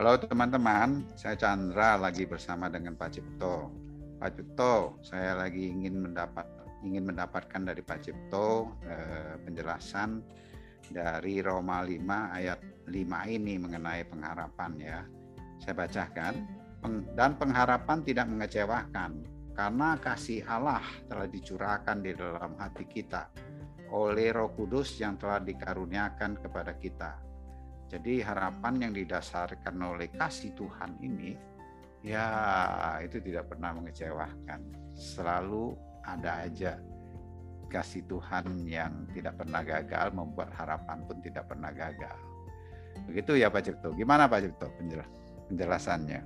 Halo teman-teman, saya Chandra lagi bersama dengan Pak Cipto. Pak Cipto, saya lagi ingin mendapat ingin mendapatkan dari Pak Cipto eh, penjelasan dari Roma 5 ayat 5 ini mengenai pengharapan ya. Saya bacakan dan pengharapan tidak mengecewakan karena kasih Allah telah dicurahkan di dalam hati kita oleh Roh Kudus yang telah dikaruniakan kepada kita. Jadi harapan yang didasarkan oleh kasih Tuhan ini ya itu tidak pernah mengecewakan. Selalu ada aja kasih Tuhan yang tidak pernah gagal membuat harapan pun tidak pernah gagal. Begitu ya Pak Cipto. Gimana Pak Cipto penjelasannya?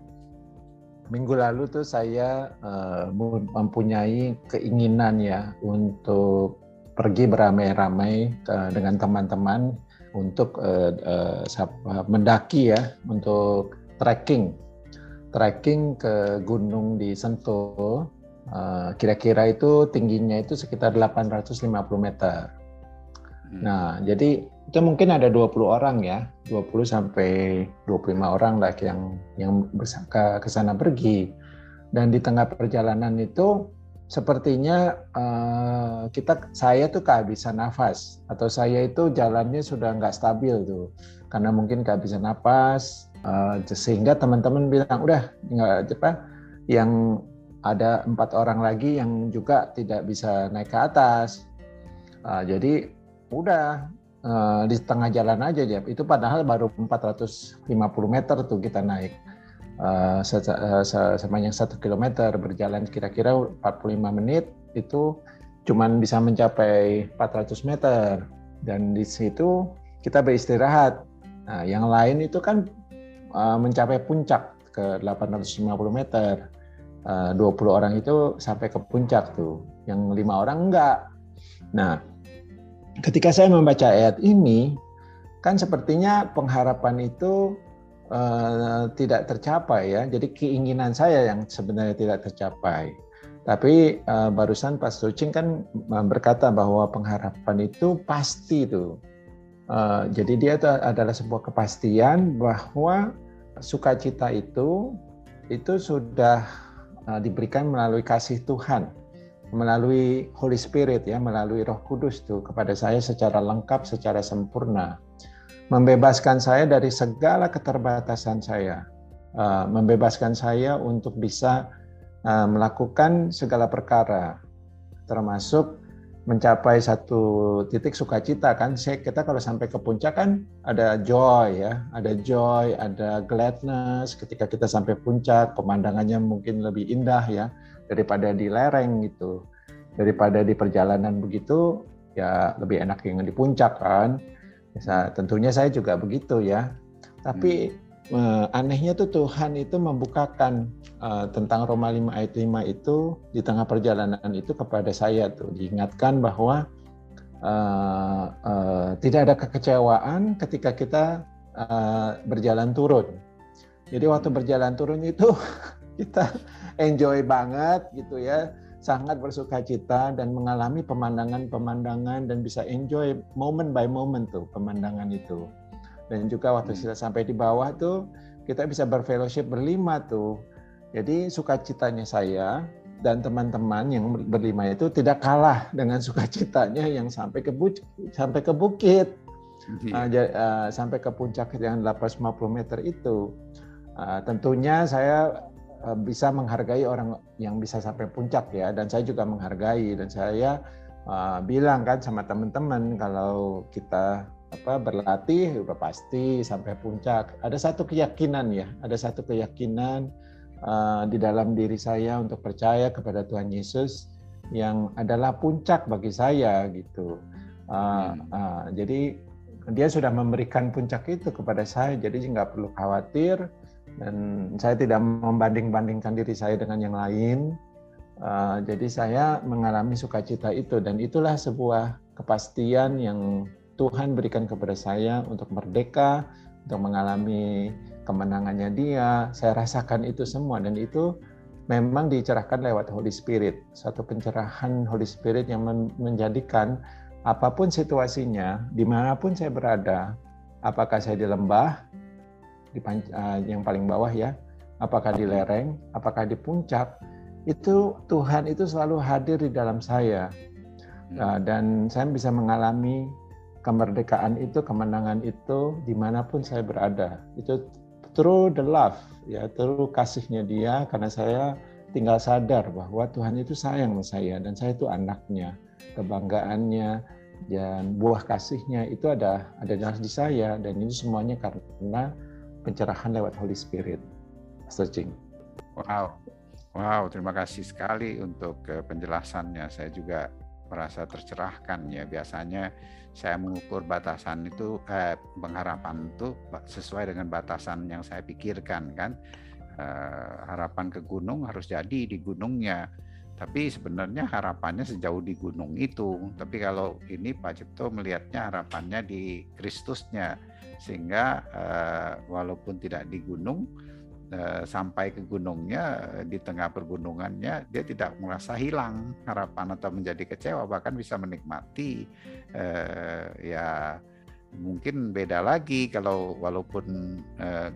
Minggu lalu tuh saya uh, mempunyai keinginan ya untuk pergi beramai-ramai dengan teman-teman untuk uh, uh, mendaki ya, untuk trekking, trekking ke gunung di Sentul. Uh, kira-kira itu tingginya itu sekitar 850 meter. Hmm. Nah, jadi itu mungkin ada 20 orang ya, 20 sampai 25 orang lah yang yang ke sana pergi. Dan di tengah perjalanan itu sepertinya uh, kita saya tuh kehabisan nafas atau saya itu jalannya sudah nggak stabil tuh karena mungkin kehabisan nafas uh, sehingga teman-teman bilang udah nggak apa yang ada empat orang lagi yang juga tidak bisa naik ke atas. Uh, jadi udah di tengah jalan aja ya itu padahal baru 450 meter tuh kita naik uh, sepanjang satu kilometer berjalan kira-kira 45 menit itu cuman bisa mencapai 400 meter dan di situ kita beristirahat. Nah, yang lain itu kan uh, mencapai puncak ke 850 meter. Uh, 20 orang itu sampai ke puncak tuh. Yang lima orang enggak. Nah, ketika saya membaca ayat ini, kan sepertinya pengharapan itu uh, tidak tercapai ya. Jadi keinginan saya yang sebenarnya tidak tercapai. Tapi uh, barusan Pak Sucing kan berkata bahwa pengharapan itu pasti itu. Uh, jadi dia itu adalah sebuah kepastian bahwa sukacita itu itu sudah uh, diberikan melalui kasih Tuhan, melalui Holy Spirit ya, melalui Roh Kudus tuh kepada saya secara lengkap, secara sempurna membebaskan saya dari segala keterbatasan saya, uh, membebaskan saya untuk bisa uh, melakukan segala perkara, termasuk mencapai satu titik sukacita kan. Saya kita kalau sampai ke puncak kan ada joy ya ada joy ada gladness. Ketika kita sampai puncak pemandangannya mungkin lebih indah ya daripada di lereng gitu. Daripada di perjalanan begitu ya lebih enak yang di puncak kan tentunya saya juga begitu ya. Tapi hmm. uh, anehnya tuh Tuhan itu membukakan uh, tentang Roma 5 ayat 5 itu di tengah perjalanan itu kepada saya tuh diingatkan bahwa uh, uh, tidak ada kekecewaan ketika kita uh, berjalan turun. Jadi waktu berjalan turun itu kita enjoy banget gitu ya sangat bersuka cita dan mengalami pemandangan-pemandangan dan bisa enjoy moment by moment tuh pemandangan itu. Dan juga waktu kita hmm. sampai di bawah tuh kita bisa berfellowship berlima tuh. Jadi sukacitanya saya dan teman-teman yang berlima itu tidak kalah dengan sukacitanya yang sampai ke bukit, sampai ke bukit. Uh, uh, sampai ke puncak yang 850 meter itu. Uh, tentunya saya bisa menghargai orang yang bisa sampai puncak ya. Dan saya juga menghargai. Dan saya uh, bilang kan sama teman-teman kalau kita apa berlatih udah pasti sampai puncak. Ada satu keyakinan ya ada satu keyakinan uh, di dalam diri saya untuk percaya kepada Tuhan Yesus yang adalah puncak bagi saya gitu. Uh, uh, jadi dia sudah memberikan puncak itu kepada saya. Jadi nggak perlu khawatir dan saya tidak membanding-bandingkan diri saya dengan yang lain. Uh, jadi saya mengalami sukacita itu dan itulah sebuah kepastian yang Tuhan berikan kepada saya untuk merdeka, untuk mengalami kemenangannya Dia. Saya rasakan itu semua dan itu memang dicerahkan lewat Holy Spirit, satu pencerahan Holy Spirit yang menjadikan apa pun situasinya, di mana pun saya berada, apakah saya di lembah, di uh, yang paling bawah ya, apakah di lereng, apakah di puncak, itu Tuhan itu selalu hadir di dalam saya. Uh, dan saya bisa mengalami kemerdekaan itu, kemenangan itu di mana pun saya berada. Itu through the love, ya, through kasihnya dia, karena saya tinggal sadar bahwa Tuhan itu sayang sama saya dan saya itu anaknya. Kebanggaannya dan buah kasihnya itu ada ada di saya dan ini semuanya karena pencerahan lewat Holy Spirit. Searching. Wow. Wow, terima kasih sekali untuk eh, penjelasannya. Saya juga merasa tercerahkan ya. Biasanya saya mengukur batasan itu eh, pengharapan itu sesuai dengan batasan yang saya pikirkan kan. Eh, harapan ke gunung harus jadi di gunungnya. Tapi sebenarnya harapannya sejauh di gunung itu. Tapi kalau ini Pak Cipto melihatnya harapannya di Kristusnya. Sehingga eh, walaupun tidak di gunung, Eh, sampai ke gunungnya di tengah pergunungannya dia tidak merasa hilang harapan atau menjadi kecewa bahkan bisa menikmati eh, ya mungkin beda lagi kalau walaupun eh,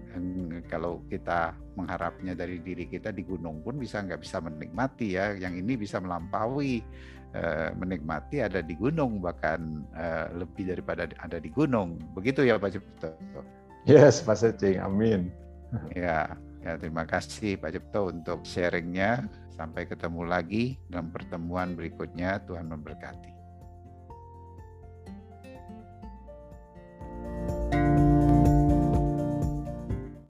kalau kita mengharapnya dari diri kita di gunung pun bisa nggak bisa menikmati ya yang ini bisa melampaui eh, menikmati ada di gunung bahkan eh, lebih daripada ada di gunung begitu ya Pak Cipto Yes Pak Secing amin Ya, ya terima kasih Pak Jepto untuk sharingnya. Sampai ketemu lagi dalam pertemuan berikutnya. Tuhan memberkati.